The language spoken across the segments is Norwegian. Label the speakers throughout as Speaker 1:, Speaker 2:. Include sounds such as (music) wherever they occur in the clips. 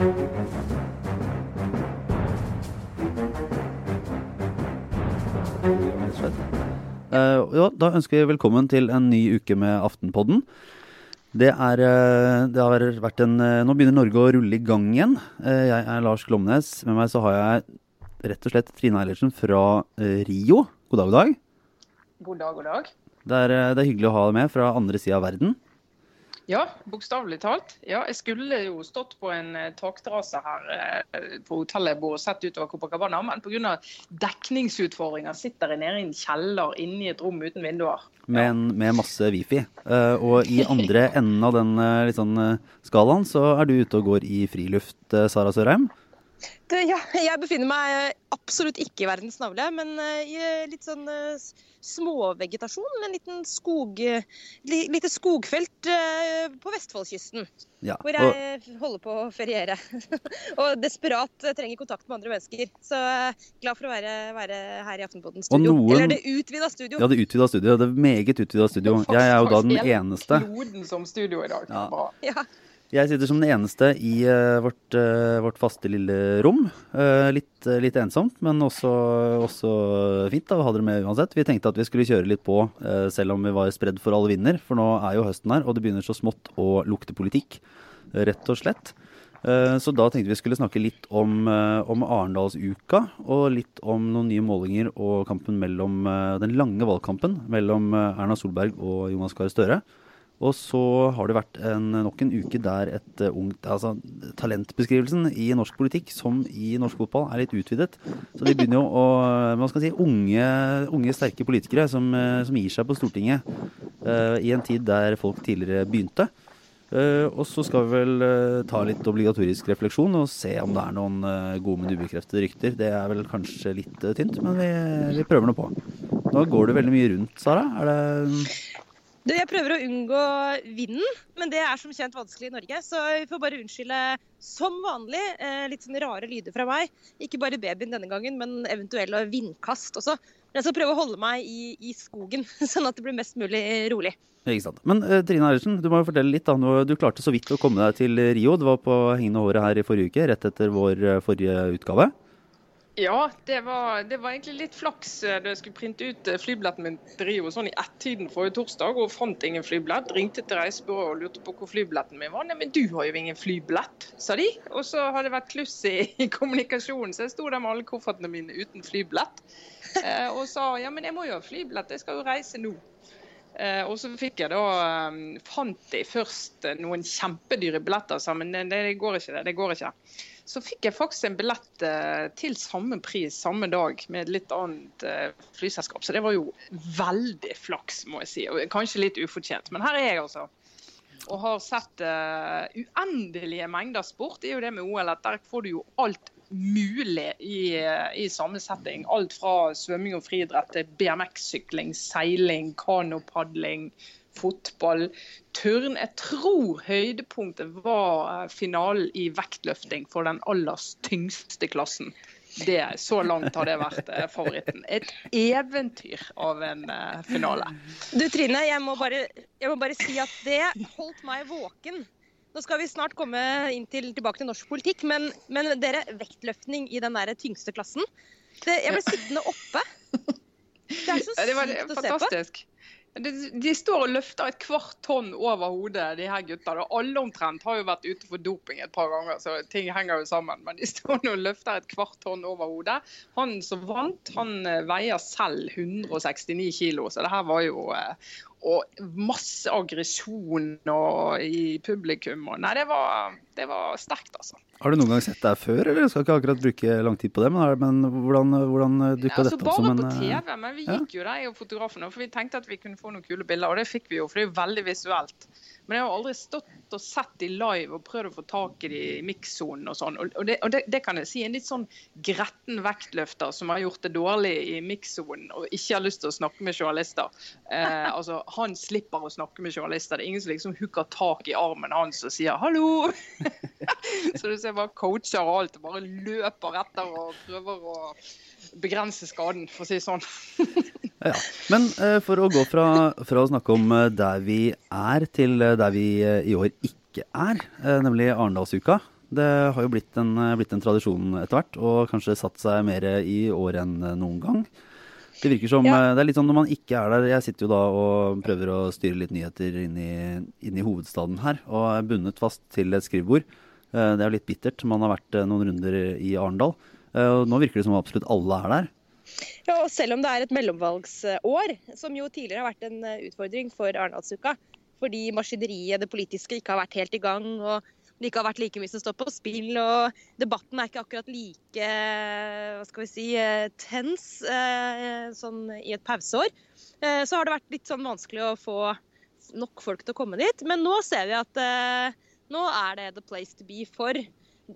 Speaker 1: Uh, ja, da ønsker vi velkommen til en ny uke med Aftenpodden. Det, er, uh, det har vært en uh, Nå begynner Norge å rulle i gang igjen. jeg er Lars Glomnes. Med meg så har jeg rett og slett Trine Eilertsen fra Rio. God dag, god dag.
Speaker 2: God dag, god dag.
Speaker 1: Det er, det er hyggelig å ha deg med fra andre sida av verden.
Speaker 2: Ja, bokstavelig talt. Ja, jeg skulle jo stått på en eh, takterrasse her eh, på hotellet jeg bor og sett utover Copacabana, men pga. dekningsutfordringer sitter jeg nede i en kjeller inne i et rom uten vinduer.
Speaker 1: Men med masse wifi. Uh, og i andre enden av den sånn, skalaen så er du ute og går i friluft, Sara Sørheim?
Speaker 3: Det, ja, jeg befinner meg absolutt ikke i verdens navle, men i litt sånn småvegetasjon. En liten skog, lite skogfelt eh, på Vestfoldkysten. Ja, hvor jeg holder på å feriere. (laughs) og desperat trenger kontakt med andre mennesker. Så eh, glad for å være, være her i Aftenpodden studio. Noen... Eller det utvida studio.
Speaker 1: Ja, det utvida studio. Det er meget utvida studio. Jeg er jo da den eneste.
Speaker 2: Kloden som studio i dag. Ja.
Speaker 1: ja. Jeg sitter som den eneste i uh, vårt, uh, vårt, faste lille rom. Uh, litt, litt, ensomt, men også, også, fint da, å ha dere med uansett. Vi tenkte at vi skulle kjøre litt på, selv om vi var spredd for alle vinder. For nå er jo høsten her, og det begynner så smått å lukte politikk. Rett og slett. Så da tenkte vi skulle snakke litt om, om Arendalsuka, og litt om noen nye målinger og kampen mellom den lange valgkampen mellom Erna Solberg og Jonas Gahr Støre. Og så har det vært en, nok en uke der et uh, ungt Altså talentbeskrivelsen i norsk politikk, som i norsk fotball, er litt utvidet. Så de begynner jo å Man skal si unge, unge sterke politikere som, uh, som, gir seg på Stortinget uh, i en tid der folk tidligere begynte. og så skal vi vel ta litt obligatorisk refleksjon og se om det er noen gode, men ubekreftede rykter. Det er vel kanskje litt tynt, men vi, vi prøver nå på. Nå går det veldig mye rundt, Sara. Er det
Speaker 3: du, jeg prøver å unngå vinden, men det er som kjent vanskelig i Norge. Så vi får bare unnskylde som vanlig eh, litt sånne rare lyder fra meg. Ikke bare babyen denne gangen, men eventuelle vindkast også. Jeg skal prøve å holde meg i, i skogen, (laughs) sånn at det blir mest mulig rolig.
Speaker 1: Ikke sant. Men uh, Trine Eilertsen, du må jo fortelle litt. da. Du klarte så vidt å komme deg til Rio. Du var på hengende håret her i forrige uke, rett etter vår forrige utgave.
Speaker 2: Ja, det var, det var, egentlig litt flaks eh, da jeg skulle printe ut eh, flybilletten min til Rio sånn i ett-tiden forrige torsdag, og fant ingen flybillett. Ringte til reisebyrået og lurte på hvor flybilletten min var. Nei, men du har jo ingen flybillett, sa de. Og så har det vært kluss i, kommunikasjonen, så jeg sto der med alle koffertene mine uten flybillett. Eh, og sa ja, men jeg må jo ha flybillett, jeg skal jo reise nå. Eh, og så fikk jeg da, um, fant de først noen kjempedyre billetter og sa men det, det, går ikke, det, det går ikke så fikk jeg faktisk en billett eh, til samme pris samme dag med et litt annet eh, flyselskap. Så det var jo veldig flaks, må jeg si. Og kanskje litt ufortjent. Men her er jeg altså. Og har sett uh, uendelige mengder sport. Det er jo det med OL at der får du jo alt mulig i, i samme setting. Alt fra svømming og friidrett til BMX-sykling, seiling, kanopadling, fotball, turn. Jeg tror høydepunktet var eh, finalen i vektløfting for den aller tyngste klassen. Det, så langt har det vært eh, favoritten. Et eventyr av en uh, finale.
Speaker 3: Du Trine, jeg må, bare, jeg må, bare, si at det holdt meg våken. Nå skal vi snart komme til, tilbake til norsk politikk, men, men dere, vektløftning i den der tyngste klassen det, Jeg ble sittende oppe. Det er så sykt å se på.
Speaker 2: De, de, står og løfter et kvart tonn over hodet, de her gutta. Alle omtrent har jo vært ute for doping et par ganger, så ting henger jo sammen. Men de (laughs) står nå og løfter et kvart tonn over hodet. Han som vant, han eh, veier selv 169 kilo, så det her var jo eh, og masse aggresjon i publikum. Og nei, det var, det var sterkt, altså.
Speaker 1: Har du noen gang sett det før, eller? Jeg skal ikke akkurat bruke lang tid på det, men, men hvordan, hvordan dukka
Speaker 2: altså,
Speaker 1: dette opp som
Speaker 2: en Bare på TV, eh, men vi gikk jo der, jeg og fotografen, for vi tenkte at vi kunne få noen kule bilder, og det fikk vi jo, for det er jo veldig visuelt. Men jeg har aldri stått og sett de live og prøvd å få tak i de i mikssonen og sånn. Og, det, og det, det, kan jeg si, en litt sånn gretten vektløfter som har gjort det dårlig i mikssonen og ikke har lyst til å snakke med journalister. Eh, (laughs) altså, Han slipper å snakke med journalister. Det er ingen som liksom hooker tak i armen hans og sier 'hallo'. (laughs) Så du ser bare coacher og alt og bare løper etter og prøver å begrense skaden, for å si det sånn. (laughs)
Speaker 1: ja. Men uh, for å gå fra, fra, å snakke om uh, der vi er, til uh, der vi i år ikke er, nemlig Arendalsuka. Det har jo blitt en, blitt en tradisjon etter hvert, og kanskje satt seg mer i år enn noen gang. Det virker som, ja. det er litt sånn når man ikke er der Jeg sitter jo da og prøver å styre litt nyheter inn i, inn i hovedstaden her, og er bundet fast til et skrivebord. Det er jo litt bittert. Man har vært noen runder i Arendal. Og nå virker det som absolutt alle er der.
Speaker 3: Ja, og Selv om det er et mellomvalgsår, som jo tidligere har vært en utfordring for Arendalsuka, fordi maskineriet, det politiske, ikke har vært helt i gang. og det ikke har vært like mye som står på spill, og debatten er ikke akkurat like hva skal vi si, tens eh, sånn i et pauseår. Eh, så har det vært litt sånn vanskelig å få nok folk til å komme dit. Men nå ser vi at eh, nå er det the place to be for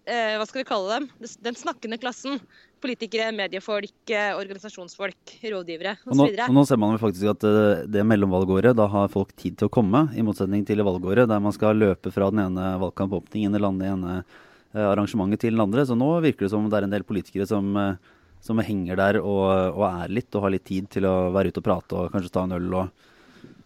Speaker 3: hva skal vi kalle dem? Den snakkende klassen politikere, mediefolk, eh, organisasjonsfolk, rådgivere osv.
Speaker 1: Nå, og nå ser man faktisk at eh, det mellomvalgåret, da har folk tid til å komme, i motsetning til valgåret der man skal løpe fra den ene valgkampåpningen eller den ene eh, arrangementet til den andre. Så nå virker det som det er en del politikere som, som henger der og, og, er litt, og har litt tid til å være ute og prate og kanskje ta en øl og,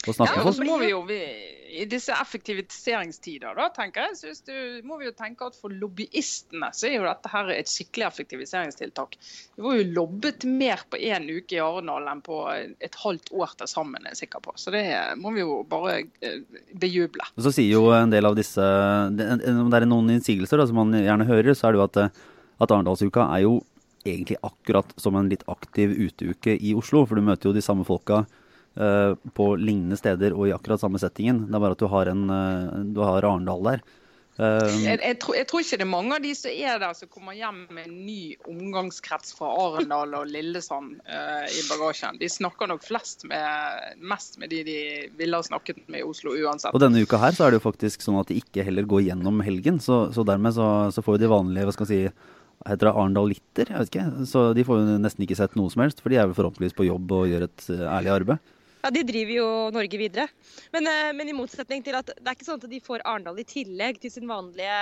Speaker 1: og snakke
Speaker 2: ja,
Speaker 1: med folk.
Speaker 2: Så må vi jo, vi i disse effektiviseringstider, da, tenker jeg, synes du, må vi jo tenke at for lobbyistene så er jo dette her et skikkelig effektiviseringstiltak. Vi var jo lobbet mer på én uke i Arendal enn på et halvt år til sammen, er jeg sikker på. Så det må vi jo bare eh, bejuble.
Speaker 1: Og så sier jo en del av disse Om det er noen innsigelser da, som man gjerne hører, så er det jo at, at Arendalsuka er jo egentlig akkurat som en litt aktiv uteuke i Oslo. For du møter jo de samme folka Eh, på lignende steder og i akkurat samme settingen. Det er bare at du har, en, uh, du har Arendal der.
Speaker 2: Uh, jeg, jeg, tror, jeg, tror, ikke det er mange av de som er der som kommer hjem med en ny omgangskrets fra Arendal og Lillesand i bagasjen. De snakker nok med, mest med de de ville ha snakket med i Oslo uansett.
Speaker 1: Og denne uka her så er det jo faktisk sånn at de ikke heller går gjennom helgen. Så, så dermed så, så får de vanlige, hva skal jeg si Heter det Arendal-litter? Jeg vet ikke. Så de får jo nesten ikke sett noe som helst, for de er vel forhåpentligvis på jobb og gjør et ærlig arbeid.
Speaker 3: Ja, De driver jo Norge videre. Men, eh, men, i motsetning til at det er ikke sånn at de får Arendal i tillegg til sin vanlige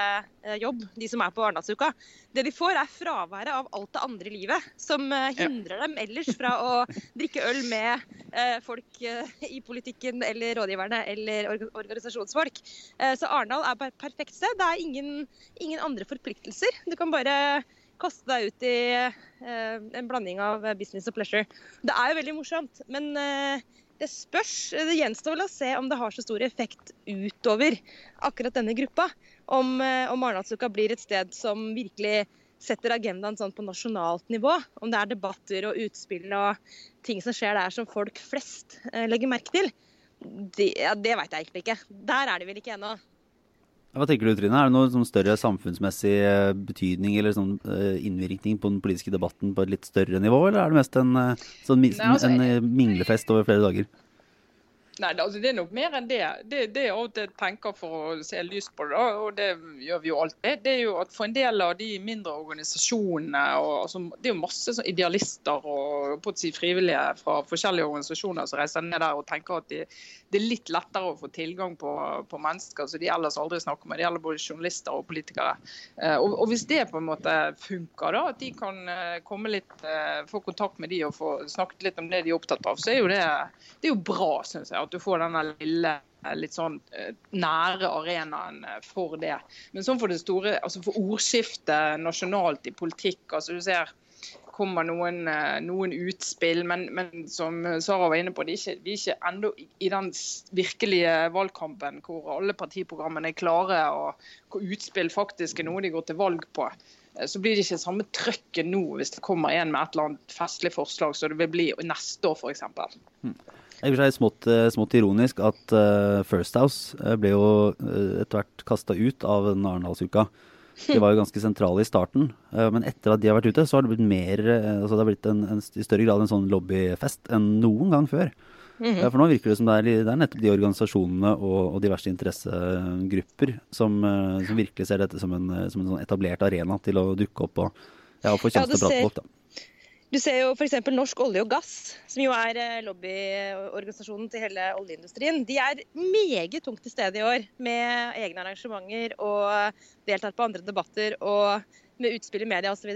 Speaker 3: eh, jobb, de som er på Arendalsuka. Det de får, er fraværet av alt det andre i livet som hindrer hindrer dem ellers fra å drikke øl med folk i politikken eller rådgiverne eller organisasjonsfolk. Så Arendal er et perfekt sted. Det er ingen, ingen andre forpliktelser. Du kan bare kaste deg ut i en blanding av business og pleasure. Det er jo veldig morsomt, men det spørs. Det gjenstår vel å se om det har så stor effekt utover akkurat denne gruppa. Om, eh, om Arendalsuka blir et sted som virkelig setter agendaen sånn på nasjonalt nivå. Om det er debatter og utspill og ting som skjer der som folk flest eh, legger merke til. Det, ja, det veit jeg egentlig ikke. Der er de vel ikke ennå.
Speaker 1: Hva tenker du Trine? Er det noen sånn større samfunnsmessig eh, betydning eller sånn eh, innvirkning på den politiske debatten på et litt større nivå, eller er det mest en, eh, sånn, altså, en minglefest over flere dager?
Speaker 2: Nei, altså, Det er nok mer enn det. Det, det er alt jeg tenker for å se lyst på det, og det gjør vi jo alltid, det er jo at for en del av de mindre organisasjonene og, altså, Det er jo masse sånn idealister og si frivillige fra forskjellige organisasjoner som reiser ned der og tenker at de, det er litt lettere å få tilgang på, på mennesker som de ellers aldri snakker med. Det gjelder både journalister og politikere. Eh, og, og, Hvis det på en måte funker, da, at de kan eh, komme litt, eh, få kontakt med de og få snakket litt om det de er opptatt av, så er jo det, det er jo bra, syns jeg at du får denne lille litt sånn nære arenaen for det. Men sånn for det store, altså for ordskiftet nasjonalt i politikk, altså du ser kommer noen, eh, noen utspill, men, men, som Sara var inne på, de er ikke, de ikke ennå i den virkelige valgkampen hvor alle partiprogrammene er klare og hvor utspill faktisk er noe de går til valg på. Så blir det ikke samme trøkket nå hvis det kommer en med et eller annet festlig forslag som det vil bli neste år f.eks.
Speaker 1: Det er smått, eh, smått ironisk at First House eh, ble jo etter hvert kasta ut av Arendalsuka. De var jo ganske sentrale i starten, uh, men etter at de har vært ute, så har det blitt mer, altså det har blitt en, en, i større grad en sånn lobbyfest enn noen gang før. Mm -hmm. For nå virker det som det er, det er nettopp de organisasjonene og, og diverse interessegrupper som, som, virkelig ser dette som en, som en sånn etablert arena til å dukke opp og ja, få sjanse til å prate med folk. da.
Speaker 3: Du ser jo f.eks. Norsk olje og gass, som jo er eh, lobbyorganisasjonen til hele oljeindustrien. De er meget tungt til stede i år med egne arrangementer og deltar på andre debatter og med utspill i media osv.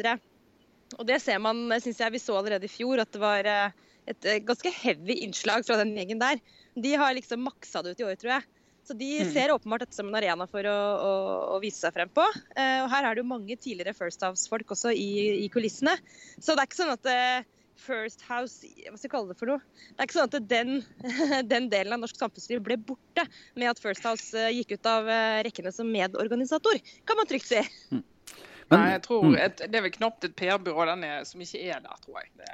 Speaker 3: Og det ser man, syns jeg vi så allerede i fjor, at det var eh, et eh, ganske heavy innslag fra den gjengen der. De har liksom maksa det ut i år, tror jeg. Så de mm. ser åpenbart dette som en arena for å, å, å vise seg frem på. Eh, og her er det jo mange tidligere First House-folk også i, i, kulissene. Så det er ikke sånn at eh, First House Hva skal jeg kalle det for noe? Det er ikke sånn at den, (laughs) den delen av norsk samfunnsliv ble borte med at First House uh, gikk ut av rekkene som medorganisator, kan man trygt si. Mm.
Speaker 2: Men, Nei, jeg tror mm. et, Det er vel knapt et PR-byrå som ikke er der, tror jeg. Det,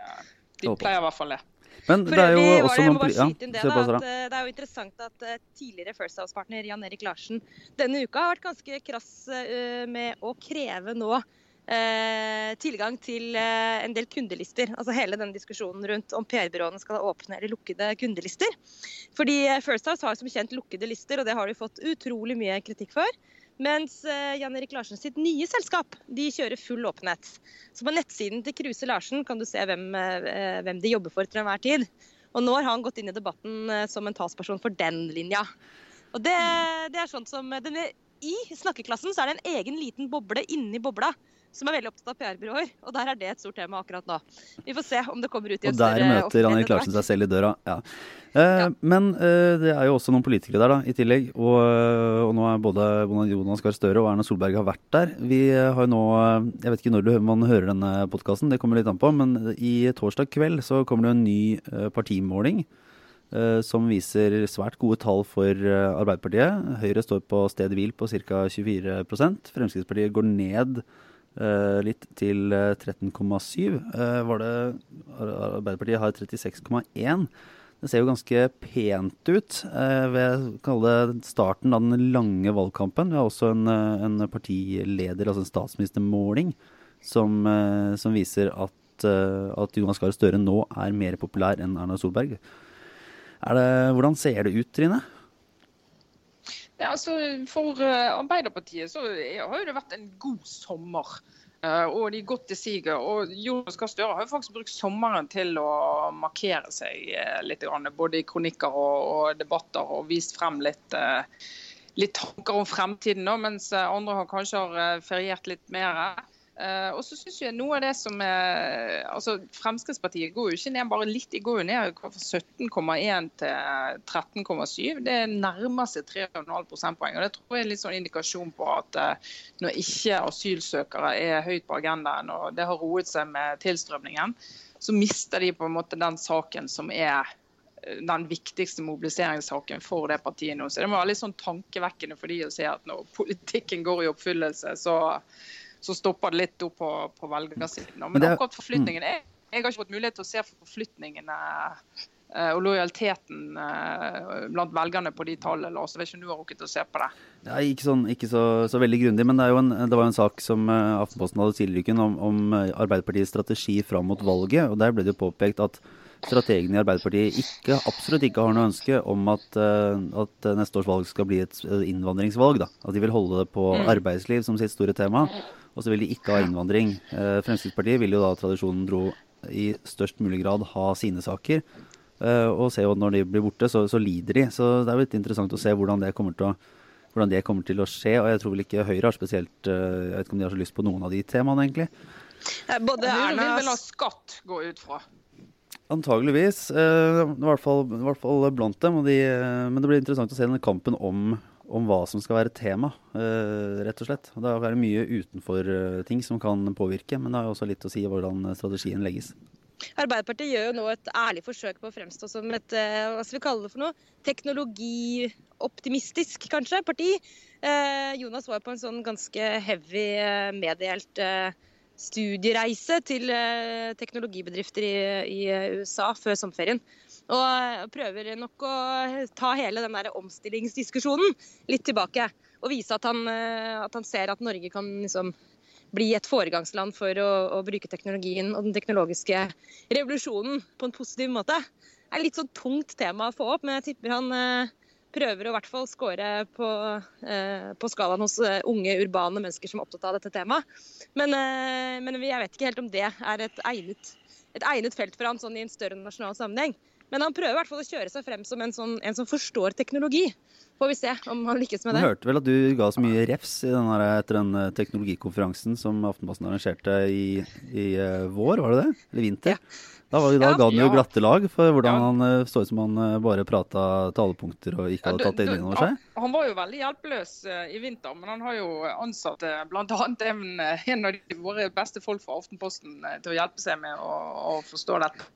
Speaker 2: de pleier i hvert fall det.
Speaker 1: Men det er jo også noen det, ja,
Speaker 3: det, da, at, eh, det er jo interessant at uh, tidligere First House-partner Jan Erik Larsen denne uka har vært ganske krass uh, med å kreve nå uh, tilgang til en del kundelister. Altså hele denne diskusjonen rundt om PR-byråene skal ha åpne eller lukkede kundelister. Fordi First House har som kjent lukkede lister, og det har de fått utrolig mye kritikk for. Mens eh, Jan Erik Larsen sitt nye selskap de kjører full åpenhet. Så På nettsiden til Kruse Larsen kan du se hvem, eh, hvem de jobber for til enhver tid. Og nå har han gått inn i debatten eh, som en talsperson for den linja. Og det, det er sånn som denne, I snakkeklassen så er det en egen liten boble inni bobla som er veldig opptatt av PR-byråer. Og der er det et stort tema akkurat nå. Vi får se om det kommer ut i
Speaker 1: en større Og der møter Anne Klarsen seg selv i døra. Ja. Eh, ja. Men eh, det er jo også noen politikere der da, i tillegg. Og, og nå er både Jonas Gahr Støre og Erna Solberg har vært der. Vi har jo nå Jeg vet ikke når man hører denne podkasten, det kommer litt an på. Men i torsdag kveld så kommer det en ny eh, partimåling. Som viser svært gode tall for Arbeiderpartiet. Høyre står på stedet hvil på ca. 24% Fremskrittspartiet går ned litt til 13,7. Uh, uh, var det Arbeiderpartiet har 36,1. Det ser jo ganske pent ut ved det starten av den lange valgkampen. Vi har også en, en partileder, altså en statsministermåling, som, som viser at, at Jonas Gahr Støre nå er mer populær enn Erna Solberg. Det, hvordan ser det ut, Trine?
Speaker 2: Ja, altså For uh, Arbeiderpartiet så har jo det vært en god sommer. Uh, og de har gått til siget. Og Jonas Gahr Støre har jo faktisk brukt sommeren til å markere seg litt. Både i kronikker og, debatter, og vist frem litt, litt tanker om fremtiden. Mens andre har kanskje har feriert litt mer. Uh, og så synes jeg noe av det som er, altså Fremskrittspartiet går jo ikke ned bare litt, de går jo ned fra 17,1 til 13,7. Det nærmer seg 3,5 prosentpoeng. og Det tror jeg er litt sånn indikasjon på at uh, når ikke asylsøkere er høyt på agendaen og det har roet seg med tilstrømningen, så mister de på en måte den saken som er eh, den viktigste mobiliseringssaken for det partiet nå. Så det må være litt sånn tankevekkende for de å se at når politikken går i oppfyllelse, så så stopper det litt opp på, på velgersiden. Men, Men akkurat forflytningen jeg, jeg, har ikke fått mulighet til å se forflytningene eh, og lojaliteten eh, blant velgerne på de tallene. Lars. Jeg vet ikke om du har rukket å se på det?
Speaker 1: Ja, ikke, sånn, ikke så, så, veldig grundig, men det, en, det, var jo en sak som Aftenposten hadde tidligere om, om Arbeiderpartiets strategi fram mot valget. og Der ble det jo påpekt at strategene i Arbeiderpartiet ikke, absolutt ikke har noe ønske om at, at, neste års valg skal bli et innvandringsvalg. Da. At de vil holde det på mm. arbeidsliv som sitt store tema. Og så vil de ikke ha innvandring. Eh, Fremskrittspartiet vil jo da tradisjonen dro i størst mulig grad ha sine saker. Eh, og se at når de blir borte, så, så, lider de. Så det er jo litt interessant å se hvordan det kommer til å hvordan det kommer til å skje. Og jeg tror vel ikke Høyre har spesielt eh, Jeg vet ikke om de har så lyst på noen av de temaene, egentlig.
Speaker 2: Både Erna vil vel ha skatt, gå ut fra?
Speaker 1: Antageligvis. I hvert fall, i hvert fall blant dem. De, men det blir interessant å se denne kampen om om hva som skal være tema, uh, rett og slett. Det er mye utenfor uh, ting som kan påvirke, men det har også litt å si hvordan strategien legges.
Speaker 3: Arbeiderpartiet gjør jo nå et ærlig forsøk på å fremstå som et uh, hva skal vi kalle det for noe, teknologioptimistisk, kanskje, parti. Jonas var på en sånn ganske heavy meddelt studiereise til teknologibedrifter i USA før sommerferien. Og prøver nok å ta hele den der omstillingsdiskusjonen litt tilbake. Og vise at han, eh, at han ser at Norge kan liksom bli et foregangsland for å, å, bruke teknologien og den teknologiske revolusjonen på en positiv måte. Det er et litt sånn tungt tema å få opp, men jeg tipper han eh, prøver å i hvert fall score på, eh, på skalaen hos eh, unge, urbane mennesker som er opptatt av dette temaet. Men, eh, men jeg vet ikke helt om det er et egnet, et egnet felt for han sånn i en større nasjonal sammenheng. Men han prøver i hvert fall å kjøre seg frem som en, sånn, en som forstår teknologi. får vi se om han lykkes med
Speaker 1: Jeg
Speaker 3: Du
Speaker 1: hørte vel at du ga så mye refs i den etter den eh, teknologikonferansen som Aftenposten arrangerte i, i eh, vår, var det det? Eller vinter? Da, var, da
Speaker 2: Ja.
Speaker 1: ga han jo glatte lag for hvordan
Speaker 2: Ja.
Speaker 1: han eh, så ut som han eh, bare prata talepunkter og ikke hadde tatt det inn over seg.
Speaker 2: Han, var jo veldig hjelpeløs eh, i vinter, men han har jo ansatt bl.a. En, en av de, våre beste folk fra Aftenposten til å hjelpe seg med å, å forstå dette.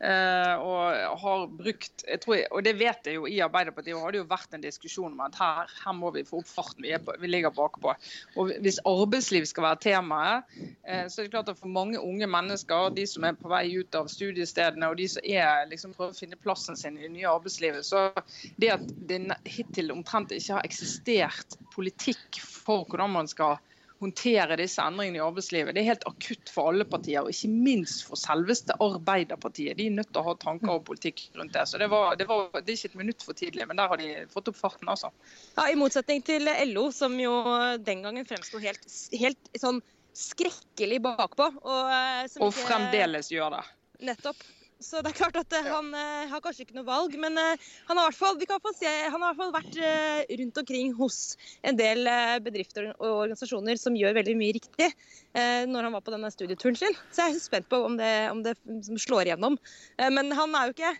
Speaker 2: Uh, og har brukt jeg tror, Og det vet jeg jo i Arbeiderpartiet, og har det jo vært en diskusjon om at her, her må vi få opp farten. Vi, på, vi ligger bakpå. Og hvis arbeidsliv skal være temaet, uh, så er det klart at for mange unge mennesker, de som er på vei ut av studiestedene, og de som er liksom prøver å finne plassen sin i det nye arbeidslivet, så det at det hittil omtrent ikke har eksistert politikk for hvordan man skal håndtere disse endringene i arbeidslivet. Det er helt akutt for alle partier, og ikke minst for selveste Arbeiderpartiet. De er nødt til å ha tanker og politikk rundt det. Så det, var, det, var, det er ikke et minutt for tidlig, men der har de fått opp farten, altså.
Speaker 3: Ja, I motsetning til LO, som jo den gangen fremsto helt, helt sånn skrekkelig bakpå. Og, eh, som
Speaker 2: Og
Speaker 3: ikke-
Speaker 2: fremdeles gjør det.
Speaker 3: Nettopp. Så det er klart at eh, han uh, har kanskje ikke noe valg, men uh, han har fall, vi kan i se, han har i hvert fall vært uh, rundt omkring hos en del bedrifter og organisasjoner som gjør veldig mye riktig når han var på denne studieturen sin. Så jeg er spent på om det, om det slår igjennom. Men han er jo ikke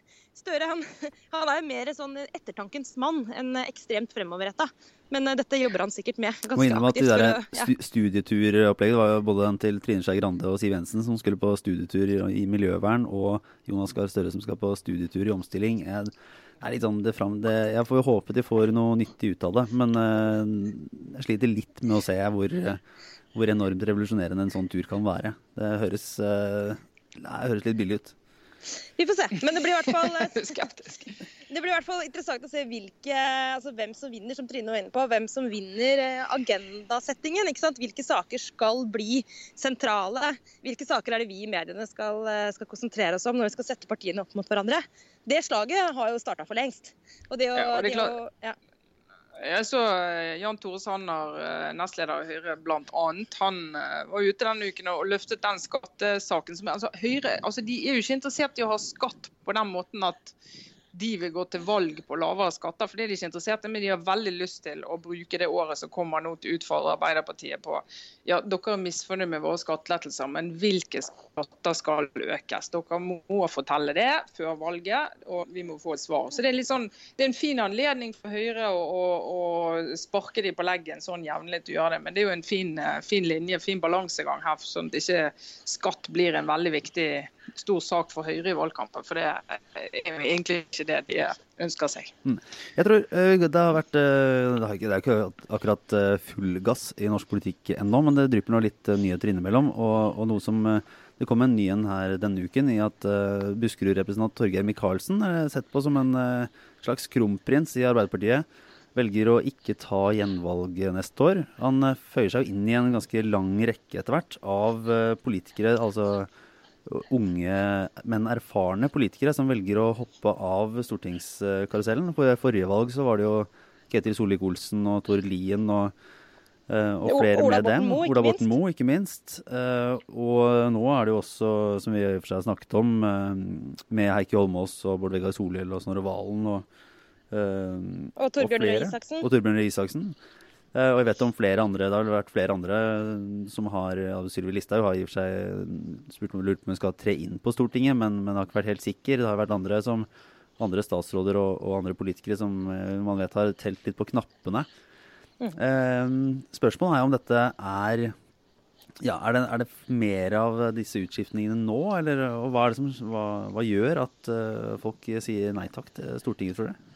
Speaker 3: Støre han, (laughs) han er jo mer sånn ettertankens mann enn ekstremt fremoverretta. Men eh, dette jobber han sikkert med
Speaker 1: Må
Speaker 3: ganske
Speaker 1: innrømme at de
Speaker 3: aktivt.
Speaker 1: der
Speaker 3: ja.
Speaker 1: stu studieturopplegget var jo både den til Trine Skei Grande og Siv Jensen som skulle på studietur i, miljøvern, og Jonas Gahr Støre som skal på studietur i omstilling. Jeg, er litt sånn det fram, det, jeg får jo håpe de får noe nyttig ut av det, men eh, jeg sliter litt med å se hvor, hvor enormt revolusjonerende en sånn tur kan være. Det høres, eh, det høres litt billig ut.
Speaker 3: Vi får se. Men det blir i hvert fall eh, (laughs)
Speaker 2: Skeptisk.
Speaker 3: Det blir i hvert fall interessant å se hvilke, altså hvem som vinner, som Trine var inne på. Hvem som vinner eh, agendasettingen. ikke sant? Hvilke saker skal bli sentrale? Hvilke saker er det vi i mediene skal, eh, skal konsentrere oss om når vi skal sette partiene opp mot hverandre? Det slaget har jo starta for lengst. Og det å,
Speaker 2: Ja, og det er
Speaker 3: det å ja.
Speaker 2: Jeg så eh, Jan Tore Sanner, eh, nestleder i Høyre bl.a. Han eh, var ute denne uken og løftet den skattesaken. som altså Høyre altså de er jo ikke interessert i å ha skatt på den måten at de vil gå til valg på lavere skatter. for det er de ikke interessert i, Men de har veldig lyst til å bruke det året som kommer nå til å utfordre Arbeiderpartiet på ja, dere er misfornøyd med våre skattelettelser, men hvilke skatter skal økes? Dere må fortelle det før valget, og vi må få et svar. Så Det er sånn, det er en fin anledning for Høyre å, å, å sparke de på leggen sånn jevnlig til å gjøre det. Men det er jo en fin, eh, fin linje, fin balansegang her, sånn at ikke skatt blir en veldig viktig stor sak for Høyre i valgkampen. For det er egentlig ikke det de ønsker seg.
Speaker 1: Jeg tror eh, det har vært eh, Det, er ikke akkurat eh, full gass i norsk politikk ennå, men det drypper nå litt nyheter innimellom. Og, og noe som Det kom en ny en her denne uken i at Buskerud-representant Torgeir Micaelsen er sett på som en slags kronprins i Arbeiderpartiet. Velger å ikke ta gjenvalg neste år. Han føyer seg jo inn i en ganske lang rekke etter hvert av politikere, altså unge, men erfarne politikere som velger å hoppe av stortingskarusellen. For forrige valg så var det jo Ketil Solvik-Olsen og Tord Lien og, eh, og flere
Speaker 3: Ola
Speaker 1: med dem.
Speaker 3: Borten
Speaker 1: Ola Borten. Moe, ikke minst. Eh, og nå er det jo også, som vi i og for seg har snakket om, eh, med Heikki Holmås og Bård Vegar Solhjell og Snorre Valen og,
Speaker 3: Og Torbjørn Røe. Isaksen.
Speaker 1: Og Torbjørn Røe Isaksen. Eh, og jeg vet om flere andre, det har vært flere andre som har ja, Sylvi Listhaug har i og for seg spurt om lurt på om hun skal tre inn på Stortinget, men, men har ikke vært helt sikker. Det har vært andre som andre statsråder og, og andre politikere som eh, man vet har telt litt på knappene. Eh, spørsmålet er om dette er ja, er det, er det mer av disse utskiftningene nå, eller og hva, er det som, hva, hva gjør at eh, folk sier nei takk til Stortinget, tror dere?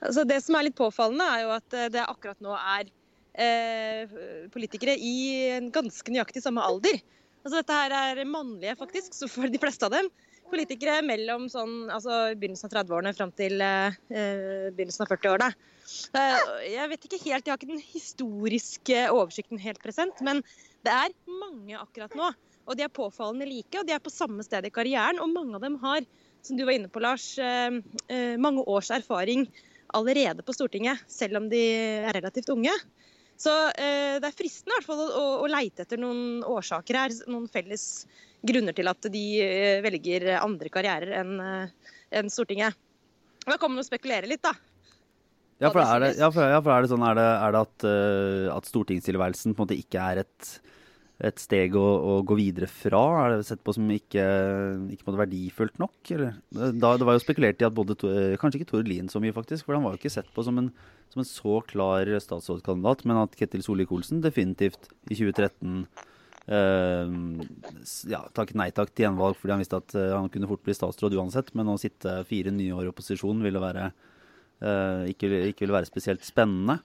Speaker 3: Altså det som er litt påfallende, er jo at eh, det akkurat nå er eh, politikere i en ganske nøyaktig samme alder. Altså dette her er mannlige, faktisk, så for de fleste av dem. Politikere mellom sånn, altså begynnelsen av 30-årene fram til eh, eh, begynnelsen av 40-årene. Eh, jeg vet ikke helt, jeg har ikke den historiske oversikten helt present, men det er mange akkurat nå. Og de er påfallende like, og de er på samme sted i karrieren. Og mange av dem har, som du var inne på, Lars, eh, eh, mange års erfaring allerede på Stortinget, selv om de er relativt unge. Så eh, det er fristende i hvert fall å, å leite etter noen årsaker her, noen felles grunner til at de velger andre karrierer enn en Stortinget. Da kan man jo spekulere litt, da.
Speaker 1: Ja, for er det, ja, for, ja, for er det sånn er det, er det at, at stortingstilværelsen på en måte ikke er et, et steg å, å, gå videre fra? Er det sett på som ikke, ikke verdifullt nok? Eller? Da, det var jo spekulert i at både Kanskje ikke Tord Lien så mye, faktisk. For han var jo ikke sett på som en, som en så klar statsrådskandidat. Men at Ketil Solvik-Olsen definitivt i 2013 eh, ja, takket nei takk til gjenvalg fordi han visste at uh, han kunne fort bli statsråd uansett. Men å sitte fire nye år i opposisjon ville være Eh, ikke, ikke ville være spesielt spennende.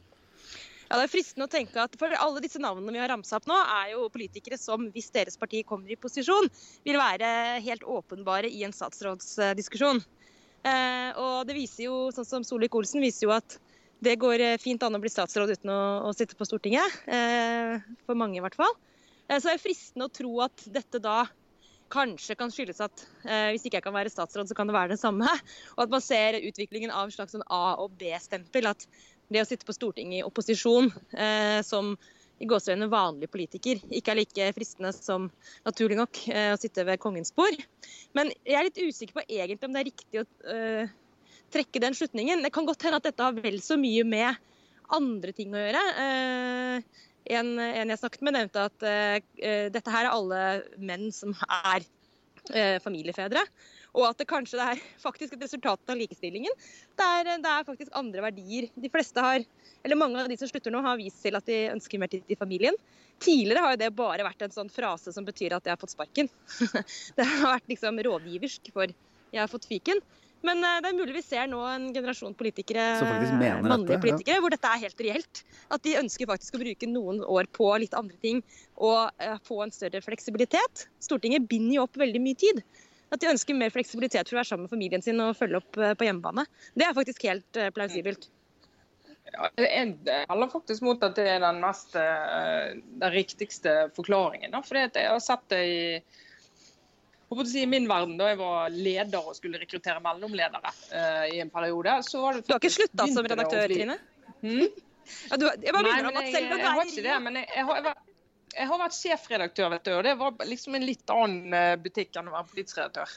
Speaker 3: Ja, Det er fristende å tenke at for alle disse navnene vi har ramsa opp nå, er jo politikere som, hvis deres parti kommer i posisjon, vil være helt åpenbare i en statsrådsdiskusjon. Eh, og det viser jo, sånn som Solvik-Olsen viser jo at det går fint an å bli statsråd uten å, å sitte på Stortinget. Eh, for mange, i hvert fall. Eh, så det er fristende å tro at dette da kanskje kan skyldes at eh, hvis ikke jeg kan være statsråd, så kan det være det samme. Og at man ser utviklingen av en slags sånn A- og B-stempel. At det å sitte på Stortinget i opposisjon eh, som i gåseøynene vanlig politiker ikke er like fristende som naturlig nok eh, å sitte ved kongens bord. Men jeg er litt usikker på egentlig om det er riktig å eh, trekke den slutningen. Det kan godt hende at dette har vel så mye med andre ting å gjøre. Uh, en, en, jeg snakket med, nevnte at uh, dette her er alle menn som er familiefedre. Og at det kanskje det er (laughs) faktisk et resultat av likestillingen. Det er, det er, faktisk andre verdier. De fleste har, eller Mange av de som slutter nå, har vist til at de ønsker mer tid til familien. Tidligere har jo det bare vært en sånn frase som betyr at jeg har fått sparken. (laughs) det har vært liksom rådgiversk for jeg har fått fiken. Men eh, det er mulig vi ser nå en generasjon politikere, mannlige politikere, ja. hvor dette er helt reelt. At de ønsker faktisk å bruke noen år på litt andre ting og uh, få en større fleksibilitet. Stortinget binder jo opp veldig mye tid. At de ønsker mer fleksibilitet for å være sammen med familien sin og følge opp uh, på hjemmebane. Det er faktisk helt uh, plausibelt.
Speaker 2: Ja, jeg heller faktisk mot at det er den, mest, den riktigste forklaringen. For jeg har sett det i I min verden, da jeg var leder og skulle rekruttere mellomledere i en periode så var det
Speaker 3: Du har ikke slutta som redaktør, Trine?
Speaker 2: Hmm?
Speaker 3: Ja, du, jeg bare Nei, men jeg, jeg,
Speaker 2: jeg, har ikke det. Men jeg, jeg, har, jeg har vært sjefredaktør, vet du, og det var liksom en litt annen eh, butikk enn å være politisk redaktør.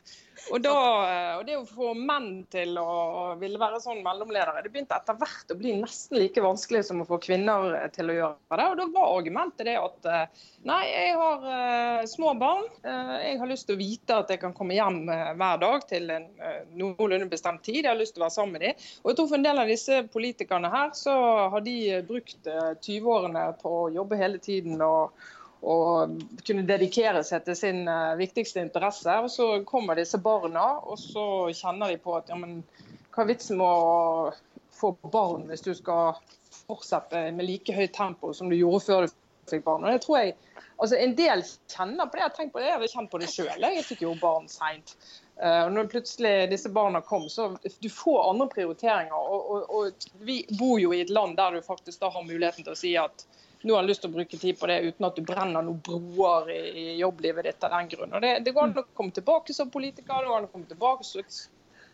Speaker 2: Og, da, eh, og det å få menn til å ville være sånn mellomledere, det begynte etter hvert å bli nesten like vanskelig som å få kvinner eh, til å gjøre det. Og da var argumentet det at nei, jeg har små barn. Jeg har lyst til å vite at jeg kan komme hjem hver dag til en noenlunde bestemt tid. Jeg har lyst til å være sammen med dem. Og jeg tror for en del av disse politikerne her, så har de brukt 20-årene på å jobbe hele tiden. og og kunne dedikere seg til sin uh, viktigste interesse. Og så kommer disse barna, og så kjenner de på at ja, men hva er vitsen med å få barn hvis du skal fortsette med like høyt tempo som du gjorde før du fikk barn. Og det tror jeg, altså En del kjenner på det. Jeg har på det, jeg har kjent på det sjøl. Jeg fikk jo barn seint. Uh, når plutselig disse barna kom, så du får andre prioriteringer. Og, og, og vi bor jo i et land der du faktisk da har muligheten til å si at nå har lyst til å bruke tid på det uten at du brenner noen broer i, i jobblivet ditt av den grunn. Det, det, går an å komme tilbake som politiker, det går an å komme tilbake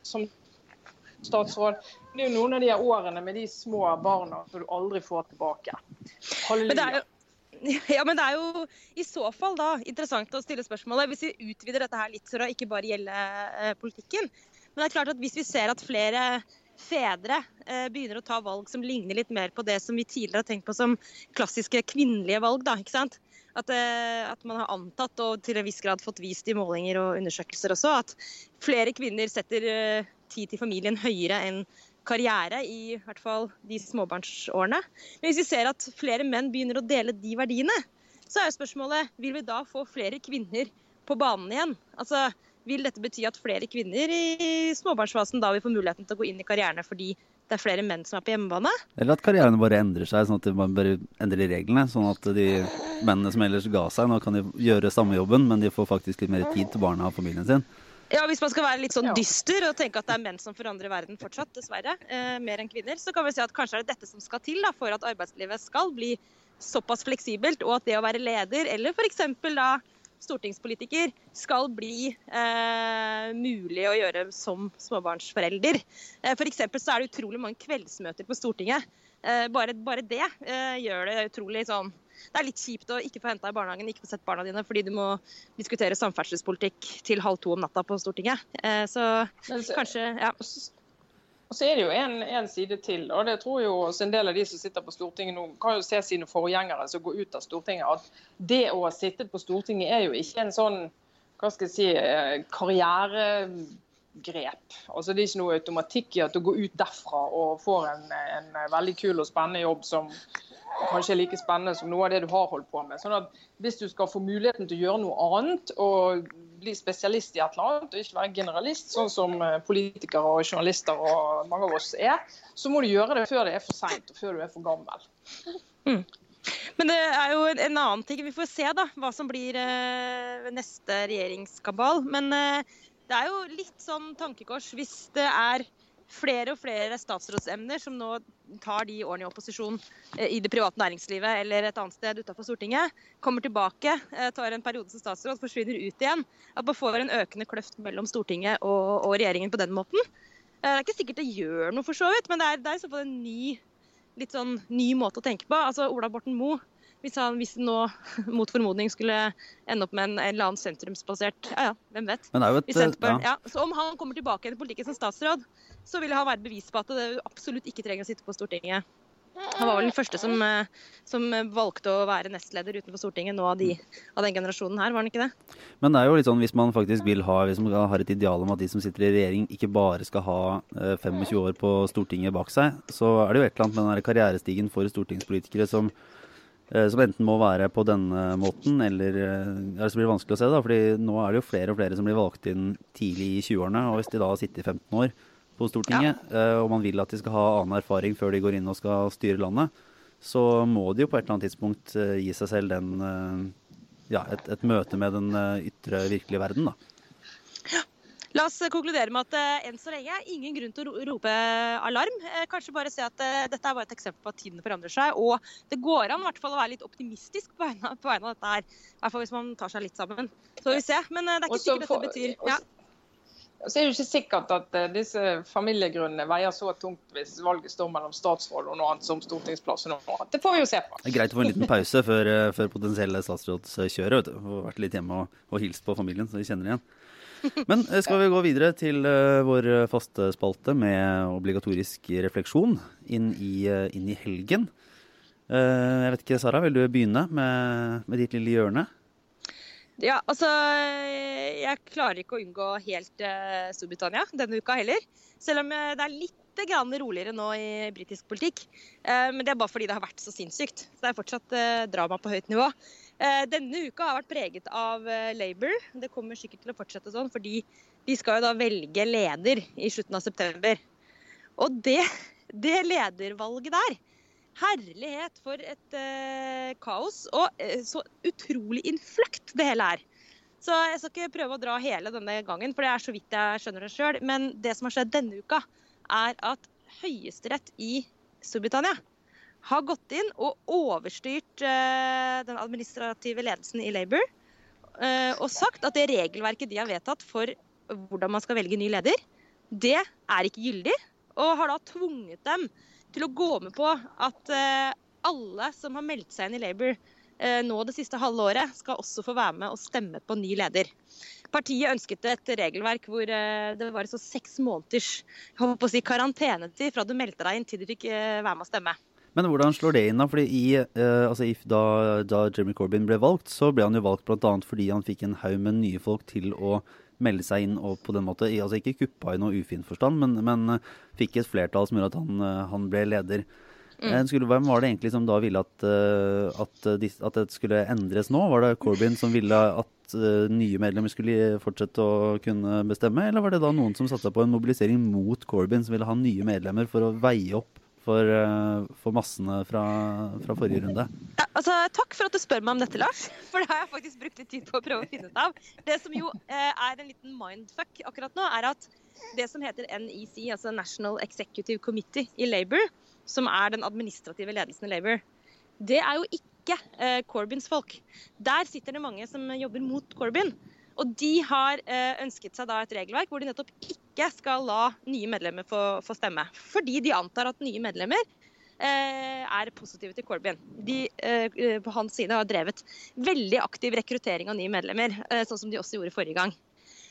Speaker 2: som statsråd. Det er jo noen av de årene med de små barna som du aldri får tilbake.
Speaker 3: Halleluja. (laughs) Ja, men det er jo i så fall da interessant å stille spørsmålet, hvis vi utvider dette her litt så det ikke bare gjelder eh, politikken. Men det er klart at hvis vi ser at flere fedre eh, begynner å ta valg som ligner litt mer på det som vi tidligere har tenkt på som klassiske kvinnelige valg. Da, ikke sant? At, eh, at, man har antatt, og til en viss grad fått vist i målinger og undersøkelser også, at flere kvinner setter eh, tid til familien høyere enn karriere, i hvert fall de småbarnsårene. Men hvis vi ser at flere menn begynner å dele de verdiene, så er spørsmålet vil vi da få flere kvinner på banen igjen. Altså, vil dette bety at flere kvinner i småbarnsfasen da vil få muligheten til å gå inn i karrierene fordi det er flere menn som er på hjemmebane?
Speaker 1: Eller at karrierene bare endrer seg, sånn at man bare endrer reglene. Sånn at de mennene som ellers ga seg, nå kan de gjøre samme jobben, men de får faktisk litt mer tid til barna og familien sin.
Speaker 3: Ja, Hvis man skal være litt sånn dyster og tenke at det er menn som forandrer verden fortsatt, dessverre, eh, mer enn kvinner, så kan vi si at kanskje er det dette som skal til da, for at arbeidslivet skal bli såpass fleksibelt, og at det å være leder, eller f.eks. da stortingspolitiker skal bli eh, mulig å gjøre som småbarnsforelder. Eh, for så er det utrolig mange kveldsmøter på Stortinget. Eh, bare, bare, det eh, gjør det utrolig sånn Det er litt kjipt å ikke få henta i barnehagen, ikke få sett barna dine fordi du må diskutere samferdselspolitikk til halv to om natta på Stortinget. Eh, så kanskje ja.
Speaker 2: Og så er det jo en, en, side til, og det tror jo også en del av de som sitter på Stortinget nå, kan jo se sine forgjengere som går ut av Stortinget, at det å ha sittet på Stortinget er jo ikke en sånn hva skal jeg si, eh, karrieregrep. Altså Det er ikke noe automatikk i at du går ut derfra og får en, en veldig kul og spennende jobb som kanskje er like spennende som noe av det du har holdt på med. Sånn at Hvis du skal få muligheten til å gjøre noe annet og bli spesialist i et eller annet, og ikke være generalist, sånn som eh, politikere og journalister og mange av oss er, så må du gjøre det før det er for seint og før du er for gammel.
Speaker 3: Mm. Men det er jo en annen ting. Vi får se da, hva som blir eh, neste regjeringskabal. Men eh, det er jo litt sånn tankekors hvis det er flere og flere statsrådsemner som nå tar de årene i opposisjon eh, i det private næringslivet eller et annet sted utenfor Stortinget, kommer tilbake, eh, tar en periode som statsråd, forsvinner ut igjen. At man får en økende kløft mellom Stortinget og, og regjeringen på den måten. Eh, det er ikke sikkert det gjør noe, for så vidt, men det er, det er så fall en ny, litt sånn ny måte å tenke på. Altså Ola Borten Moe hvis han, hvis nå (laughs) mot formodning skulle ende opp med en, en eller annen sentrumsbasert Ja ja, hvem vet.
Speaker 1: Et, ja.
Speaker 3: Ja, så om han kommer tilbake i politikken som statsråd, så vil han være bevis på at det absolutt ikke trenger å sitte på Stortinget. Han var vel den første som, eh, som valgte å være nestleder utenfor Stortinget nå av, de, av, den generasjonen her, var han ikke det?
Speaker 1: Men det er jo litt sånn hvis man faktisk vil ha, hvis man har et ideal om at de som sitter i regjering ikke bare skal ha 25 eh, år på Stortinget bak seg, så er det jo et eller annet med den karrierestigen for stortingspolitikere som som enten må være på denne måten, eller eh, så blir det vanskelig å se. da, fordi nå er det jo flere og flere som blir valgt inn tidlig i 20-årene. Og hvis de da har sittet i 15 år på Stortinget, ja. Eh, og man vil at de skal ha annen erfaring før de går inn og skal styre landet, så må de jo på et eller annet tidspunkt gi seg selv den, ja, et, et møte med den ytre, virkelige verden. da.
Speaker 3: La oss konkludere med at uh, enn så lenge er ingen grunn til å rope alarm. Uh, kanskje bare se at uh, dette er bare et eksempel på at tiden forandrer seg. Og det går an i hvert fall å være litt optimistisk på vegne, på vegne av dette her. I hvert fall hvis man tar seg litt sammen. Så får vi se. Men det er ikke sikkert dette betyr ja.
Speaker 2: Så er det ikke sikkert at disse familiegrunnene veier så tungt hvis valget står mellom statsråd og noe annet som stortingsplass. og noe annet. Det får vi jo se på.
Speaker 1: Det er greit å få en liten pause før, før potensielle statsrådskjøret. Vært litt hjemme og, og hilst på familien, så de kjenner igjen. Men eh, skal vi gå videre til uh, vår faste spalte med obligatorisk refleksjon inn i, uh, inn i helgen. Uh, jeg vet ikke, Sara, vil du begynne med, med, ditt lille hjørne?
Speaker 3: Ja, altså Jeg klarer ikke å unngå helt Storbritannia denne uka heller. Selv om det er litt roligere nå i britisk politikk. Men det er bare fordi det har vært så sinnssykt. Så det er fortsatt drama på høyt nivå. Eh, denne uka har vært preget av eh, Labour. Det kommer sikkert til å fortsette sånn, fordi de skal jo da velge leder i slutten av september. Og det, det ledervalget der Herlighet for et uh, kaos. Og uh, så utrolig innfløkt det hele er. Så jeg skal ikke prøve å dra hele denne gangen, for det er så vidt jeg skjønner det sjøl. Men det som har skjedd denne uka, er at Høyesterett i Storbritannia har gått inn og overstyrt uh, den administrative ledelsen i Labour. Uh, og sagt at det regelverket de har vedtatt for hvordan man skal velge ny leder, det er ikke gyldig. Og har da tvunget dem til å gå med på at uh, alle som har meldt seg inn i Labour nå det siste halve året, skal også få være med og stemme på ny leder. Partiet ønsket et regelverk hvor det var så seks måneders si, karantenetid fra du meldte deg inn til du fikk være med å stemme.
Speaker 1: Men hvordan slår det inn, da? Fordi i, eh, altså, da, da, Jeremy Corbyn ble valgt, så ble han jo valgt bl.a. fordi han fikk en haug med nye folk til å melde seg inn og på den måte, altså ikke kuppa i noe ufin forstand, men, men uh, fikk et flertall som gjorde at han, uh, han ble leder. Mm. Skulle, hvem var det egentlig som da ville at, at, at, det skulle endres nå? Var det Corbyn som ville at nye medlemmer skulle fortsette å kunne bestemme, eller var det da noen som satsa på en mobilisering mot Corbyn, som ville ha nye medlemmer for å veie opp for, eh, for massene fra, fra, forrige runde.
Speaker 3: Ja, altså, takk for at du spør meg om dette, Lars. For det har jeg faktisk brukt litt tid på å prøve å finne ut av. Det som jo eh, er en liten mindfuck akkurat nå, er at det som heter NEC, altså National Executive Committee i Labour, som er den administrative ledelsen i Labour, det er jo ikke eh, Corbyns folk. Der sitter det mange som jobber mot Corbyn. Og de har eh, ønsket seg da et regelverk hvor de nettopp ikke skal la nye medlemmer få, få stemme. Fordi de antar at nye medlemmer eh, er positive til Corbyn. De eh, på hans side har drevet veldig aktiv rekruttering av nye medlemmer, sånn som de også gjorde forrige gang.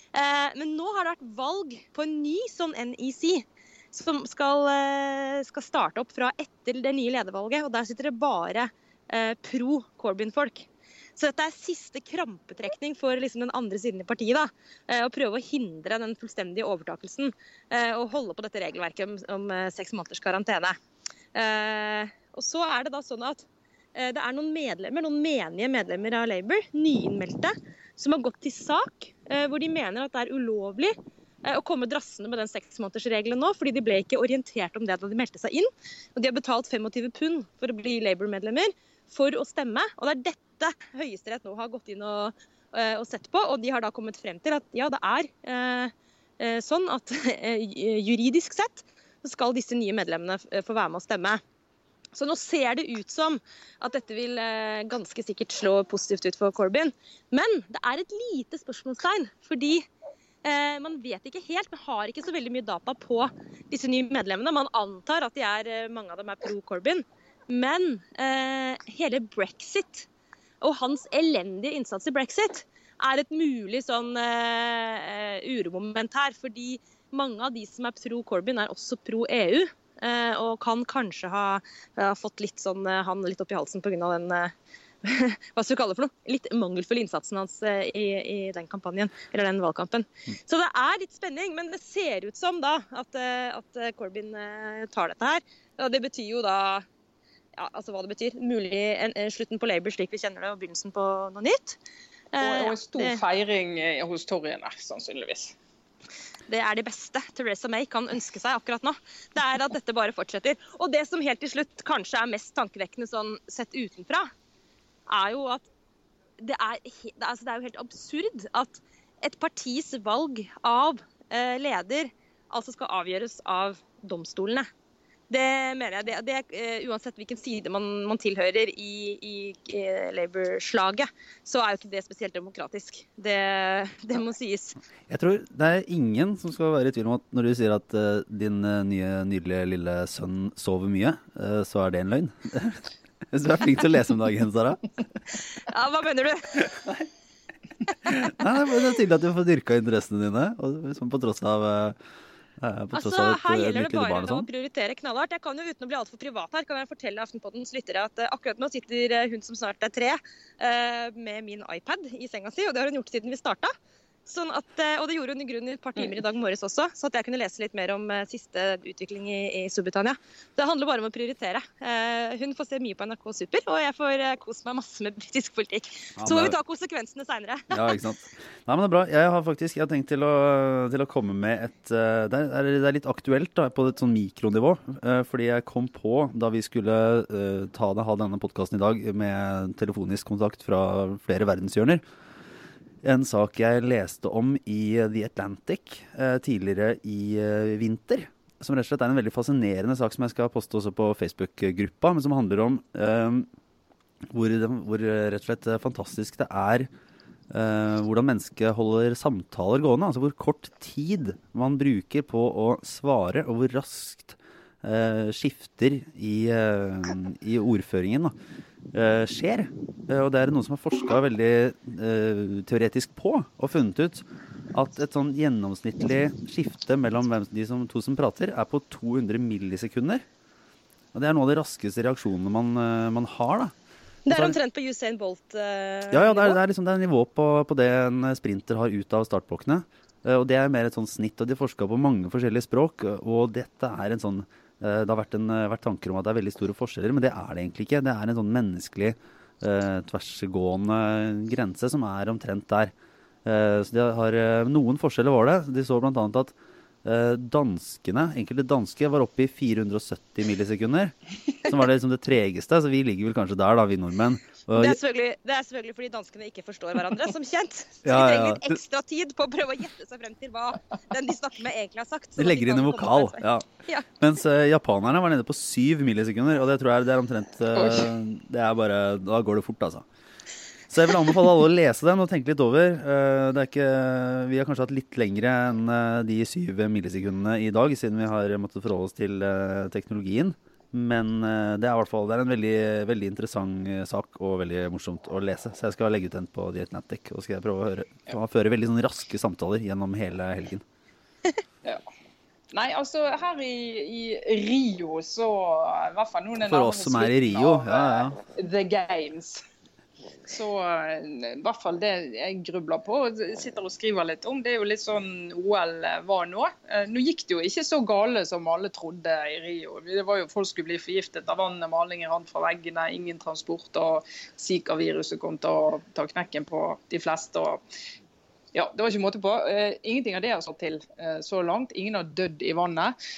Speaker 3: Men nå har det vært valg på en ny sånn NEC. som skal, eh, skal starte opp fra etter det nye ledervalget. Og der sitter det bare eh, pro Corbyn-folk. Så dette er siste krampetrekning for liksom den andre siden i partiet. da, eh, Å prøve å hindre den fullstendige overtakelsen eh, og holde på dette regelverket om, om eh, seks måneders karantene. Og så er det da sånn at det er noen medlemmer, noen menige medlemmer av Labour, nyinnmeldte, som har gått til sak hvor de mener at det er ulovlig å komme drassende med den seksmånedersregelen nå, fordi de ble ikke orientert om det da de meldte seg inn. Og de har betalt 25 pund for å bli Labour-medlemmer for å stemme. Og det er dette Høyesterett nå har gått inn og, eh, og, sett på, og de har da kommet frem til at ja, det er eh, eh sånn at (laughs) juridisk sett så skal disse nye medlemmene få være med å stemme. Så nå ser det ut som at dette vil ganske sikkert slå positivt ut for Corbyn. Men det er et lite spørsmålstegn, fordi eh, man vet ikke helt. Man har ikke så veldig mye data på disse nye medlemmene. Man antar at er, mange av dem er pro Corbyn. Men eh, hele brexit og hans elendige innsats i brexit er et mulig sånn eh, uromoment her. Fordi mange av de som er pro Corbyn, er også pro EU. Eh, og kan kanskje ha, ha fått litt sånn, eh, han litt opp i halsen pga. den eh, (laughs) hva skal vi kalle det for noe? Litt mangelfull innsatsen hans eh, i, i, den kampanjen, eller den valgkampen. Så det er litt spenning, men det ser ut som da at, at Corbyn tar dette her. Og det betyr jo da ja, altså hva det betyr. Mulig en, en, slutten på Labour slik vi kjenner det, og begynnelsen på noe nytt.
Speaker 2: og, og en stor feiring eh, hos toryene, sannsynligvis.
Speaker 3: Det er det beste Theresa May kan ønske seg akkurat nå. Det er at dette bare fortsetter. Og det som helt til slutt kanskje er mest tankevekkende sånn sett utenfra, er jo at det er, altså det er jo helt absurd at et partis valg av eh, leder altså skal avgjøres av domstolene. Det mener jeg. Det, det, uh, uansett hvilken side man, man tilhører i, i, i Labour-slaget, så er jo ikke det spesielt demokratisk. Det, det, må sies.
Speaker 1: Jeg tror det er ingen som skal være i tvil om at når du sier at uh, din uh, nye, nydelige lille sønn sover mye, så er det en løgn. (laughs) Hvis du er flink til å lese om dagen, Sara. (laughs)
Speaker 3: Ja, hva mener du? (laughs)
Speaker 1: Nei, Det er tydelig at du får dyrka interessene dine, og, på tross av
Speaker 3: altså, her eh, gjelder det bare å sånn. prioritere knallhardt. Jeg kan jo Uten å bli altfor privat her, kan jeg fortelle Aftenpoddens lyttere at uh, akkurat nå sitter hun som snart er tre, med min iPad i senga si. Og det har hun gjort siden vi starta. Sånn at, eh, og det gjorde hun i grunnen et par timer i dag morges også, så at jeg kunne lese litt mer om eh, siste utvikling i, i Storbritannia. Det handler bare om å prioritere. Eh, hun får se mye på NRK Super, og jeg får kose meg masse med britisk politikk. Så må vi ta konsekvensene seinere. (laughs)
Speaker 1: ja, ikke sant. Nei, men det er bra. Jeg har faktisk jeg har tenkt til å, til å komme med et det er, det er, litt aktuelt da, på et sånn mikronivå. Fordi jeg kom på da vi skulle ta det, ha denne podkasten i dag med telefonisk kontakt fra flere verdenshjørner en sak jeg leste om i The Atlantic eh, tidligere i eh, vinter. Som rett og slett er en veldig fascinerende sak som jeg skal poste også på Facebook-gruppa. Men som handler om eh, hvor, hvor, rett og slett fantastisk det er eh, hvordan mennesket holder samtaler gående. Altså hvor kort tid man bruker på å svare, og hvor raskt eh, skifter i, eh, i ordføringen. da. Uh, skjer. Uh, og det er noen som har forska veldig uh, teoretisk på og funnet ut at et sånn gjennomsnittlig skifte mellom de som, to som prater, er på 200 millisekunder. Og det er noe av de raskeste reaksjonene man, man har. da.
Speaker 3: Det er omtrent på Usain Bolt-nivå?
Speaker 1: ja, ja, det er, det er, liksom, det er nivå på, på, det en sprinter har ut av startblokkene. og det er mer et sånn snitt. Og de forska på mange forskjellige språk, og dette er en sånn Eh, det har vært, en, vært, tanker om at det er veldig store forskjeller, men det er det egentlig ikke. Det er en sånn menneskelig eh, tversgående grense som er omtrent der. Eh, så de har, eh, Noen forskjeller var det. De så bl.a. at eh, danskene, enkelte danske var oppe i 470 millisekunder. Som var det, liksom det tregeste. Så vi ligger vel kanskje der, da, vi nordmenn.
Speaker 3: Det er, det er, selvfølgelig, fordi danskene ikke forstår hverandre, som kjent. Så de trenger litt ekstra tid på å prøve å gjette seg frem til hva den de snakker med, egentlig har sagt.
Speaker 1: De legger inn en vokal, ja. (laughs) ja. Mens uh, japanerne var nede på syv millisekunder, og det tror jeg det er omtrent uh, Det er bare Da går det fort, altså. Så jeg vil anbefale alle å lese den og tenke litt over. Det er ikke, vi har kanskje hatt litt lengre enn de syv millisekundene i dag, siden vi har måttet forholde oss til teknologien. Men eh, det er i hvert fall det er en veldig, veldig, interessant eh, sak og veldig morsomt å lese. Så jeg skal legge ut den på The Atlantic og skal prøve å høre, føre veldig sånn raske samtaler gjennom hele helgen. (laughs)
Speaker 2: ja. Nei, altså her i, i Rio så i hvert fall noen
Speaker 1: For oss som er i Rio, ja, ja.
Speaker 2: Eh, The Games. Så eh, i hvert fall det jeg grubler på og sitter og skriver litt om, det er jo litt sånn OL var nå. Eh, nå gikk det jo ikke så gale som alle trodde i Rio. Det var jo Folk skulle bli forgiftet av vannet, malingen rant fra veggene, ingen transport. og Zika-viruset kom til å ta knekken på de fleste. og ja, Det var ikke måte på. Uh, ingenting av det har slått til så langt. Ingen har dødd i vannet.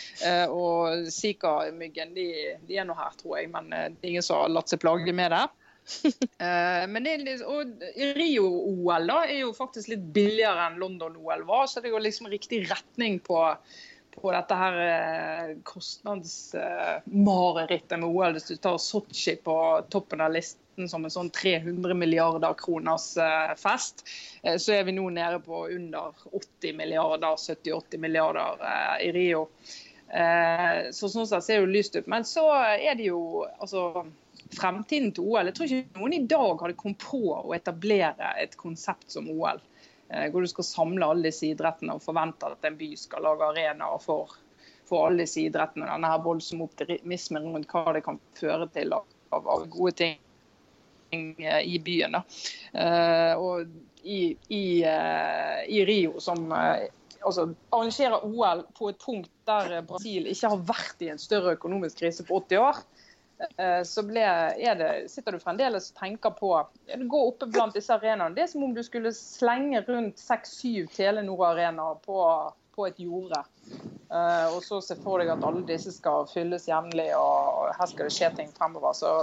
Speaker 2: Og Zika-myggen de, de, er nå her, tror jeg, men det er ingen som har latt seg plage med det. (laughs) men det og Rio-OL da er jo faktisk litt billigere enn London-OL var, så det går liksom riktig retning på, på dette her kostnadsmarerittet med OL. Hvis du tar Sotsji på toppen av listen som en sånn 300 milliarder kroners fest, så er vi nå nede på under 80 milliarder, 70-80 milliarder i Rio. Så sånn sett ser det jo lyst ut. Men så er det jo altså fremtiden til OL. Jeg tror ikke noen i dag hadde kommet på å etablere et konsept som OL. Hvor du skal samle alle disse idrettene og forvente at en by skal lage arenaer for, for alle disse idrettene. Denne her voldsomme optimismen rundt hva det kan føre til av, av gode ting i byen. Da. Og i, i, i Rio, som altså, arrangerer OL på et punkt der Brasil ikke har vært i en større økonomisk krise på 80 år, så ble, det, sitter du fremdeles og tenker på Du går oppe blant disse arenaene. Det er som om du skulle slenge rundt seks-syv Telenor-arenaer på, på, et jorde. Uh, og så se for deg at alle disse skal fylles jevnlig, og her skal det skje ting fremover. Så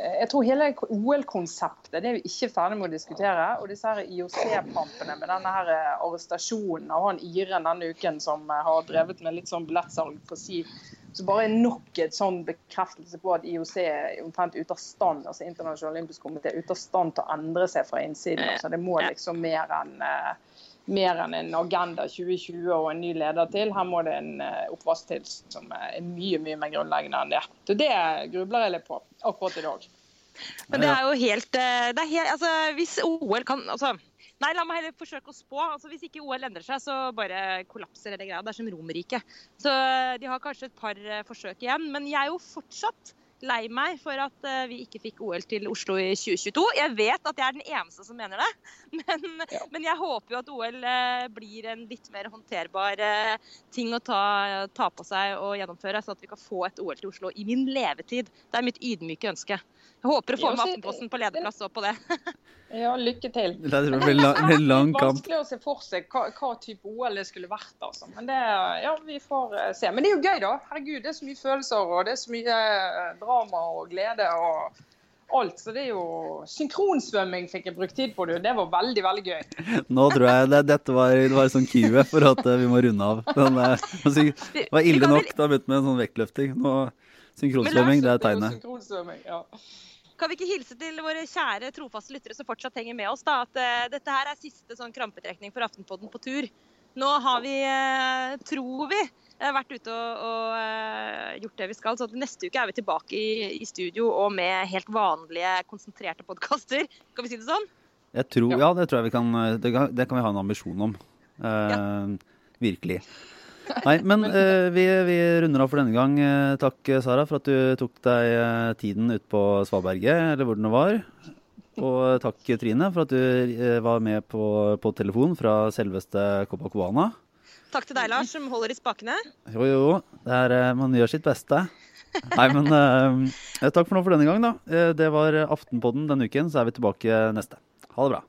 Speaker 2: jeg tror hele OL-konseptet det er vi ikke ferdig med å diskutere. Og disse her IOC-pampene med denne her arrestasjonen av han iren denne uken som har drevet med litt sånn billettsalg på si så bare nok et sånn bekreftelse på at IOC er omtrent ute av stand, altså internasjonal olympisk komité, ute av stand til å endre seg fra innsiden. Altså, det må liksom mer enn uh, mer enn en Agenda 2020 og en ny leder til. Her må det en uh, oppvask til som er mye mye mer grunnleggende enn det. Så Det grubler jeg litt på akkurat i dag.
Speaker 3: Men det er jo helt, det er helt altså, Hvis OL kan altså Nei, la meg heller forsøke å spå. Altså, hvis ikke OL endrer seg, så bare kollapser hele greia. Det er som Romerriket. Så de har kanskje et par forsøk igjen. Men jeg er jo fortsatt lei meg for at vi ikke fikk OL til Oslo i 2022. Jeg vet at jeg er den eneste som mener det, (laughs) men, ja. men jeg håper jo at OL blir en litt mer håndterbar ting å ta, ta på seg og gjennomføre, så at vi kan få et OL til Oslo i min levetid. Det er mitt ydmyke ønske. Jeg håper å få med Aftenposten på lederplass òg på det.
Speaker 2: Ja, lykke til.
Speaker 1: Det er en lang, kamp.
Speaker 2: Vanskelig å se for seg hva, hva type OL det skulle vært. Altså. Men det, ja, vi får se. Men det er jo gøy, da. Herregud, det er så mye følelser og det er så mye drama og glede og alt. Så det er jo Synkronsvømming fikk jeg brukt tid på, det. Det var veldig, veldig gøy. (laughs)
Speaker 1: Nå tror jeg det, dette var, det var sånn cue for at vi må runde av. (laughs) Den, det var ille nok da begynte med en sånn vektløfting. Nå Synkronsvømming, det er tegnet.
Speaker 2: Synkronsvømming, Ja.
Speaker 3: Kan vi ikke hilse til våre kjære trofaste lyttere som fortsatt henger med oss, da, at uh, dette her er siste sånn krampetrekning for Aftenpodden på tur. Nå har vi, uh, tror vi, uh, vært ute og, og gjort det vi skal. Så neste uke er vi tilbake i, i, studio og med helt vanlige, konsentrerte podkaster. Kan vi si det sånn?
Speaker 1: Jeg tror, ja, det tror jeg vi kan Det kan, det kan vi ha en ambisjon om. Ja. Virkelig. (laughs) Nei, men uh, vi, vi, runder av for denne gang. Uh, takk, Sara, for at du tok deg uh, tiden ut på Svaberget, eller hvor det var. Og takk, Trine, for at du var med på, på telefon fra selveste Copacabana.
Speaker 3: Takk til deg, Lars, som holder i spakene.
Speaker 1: Jo, jo. Er, man gjør sitt beste. Nei, men takk for nå for denne gang, da. det var Aftenpodden denne uken, så er vi tilbake neste. Ha det bra.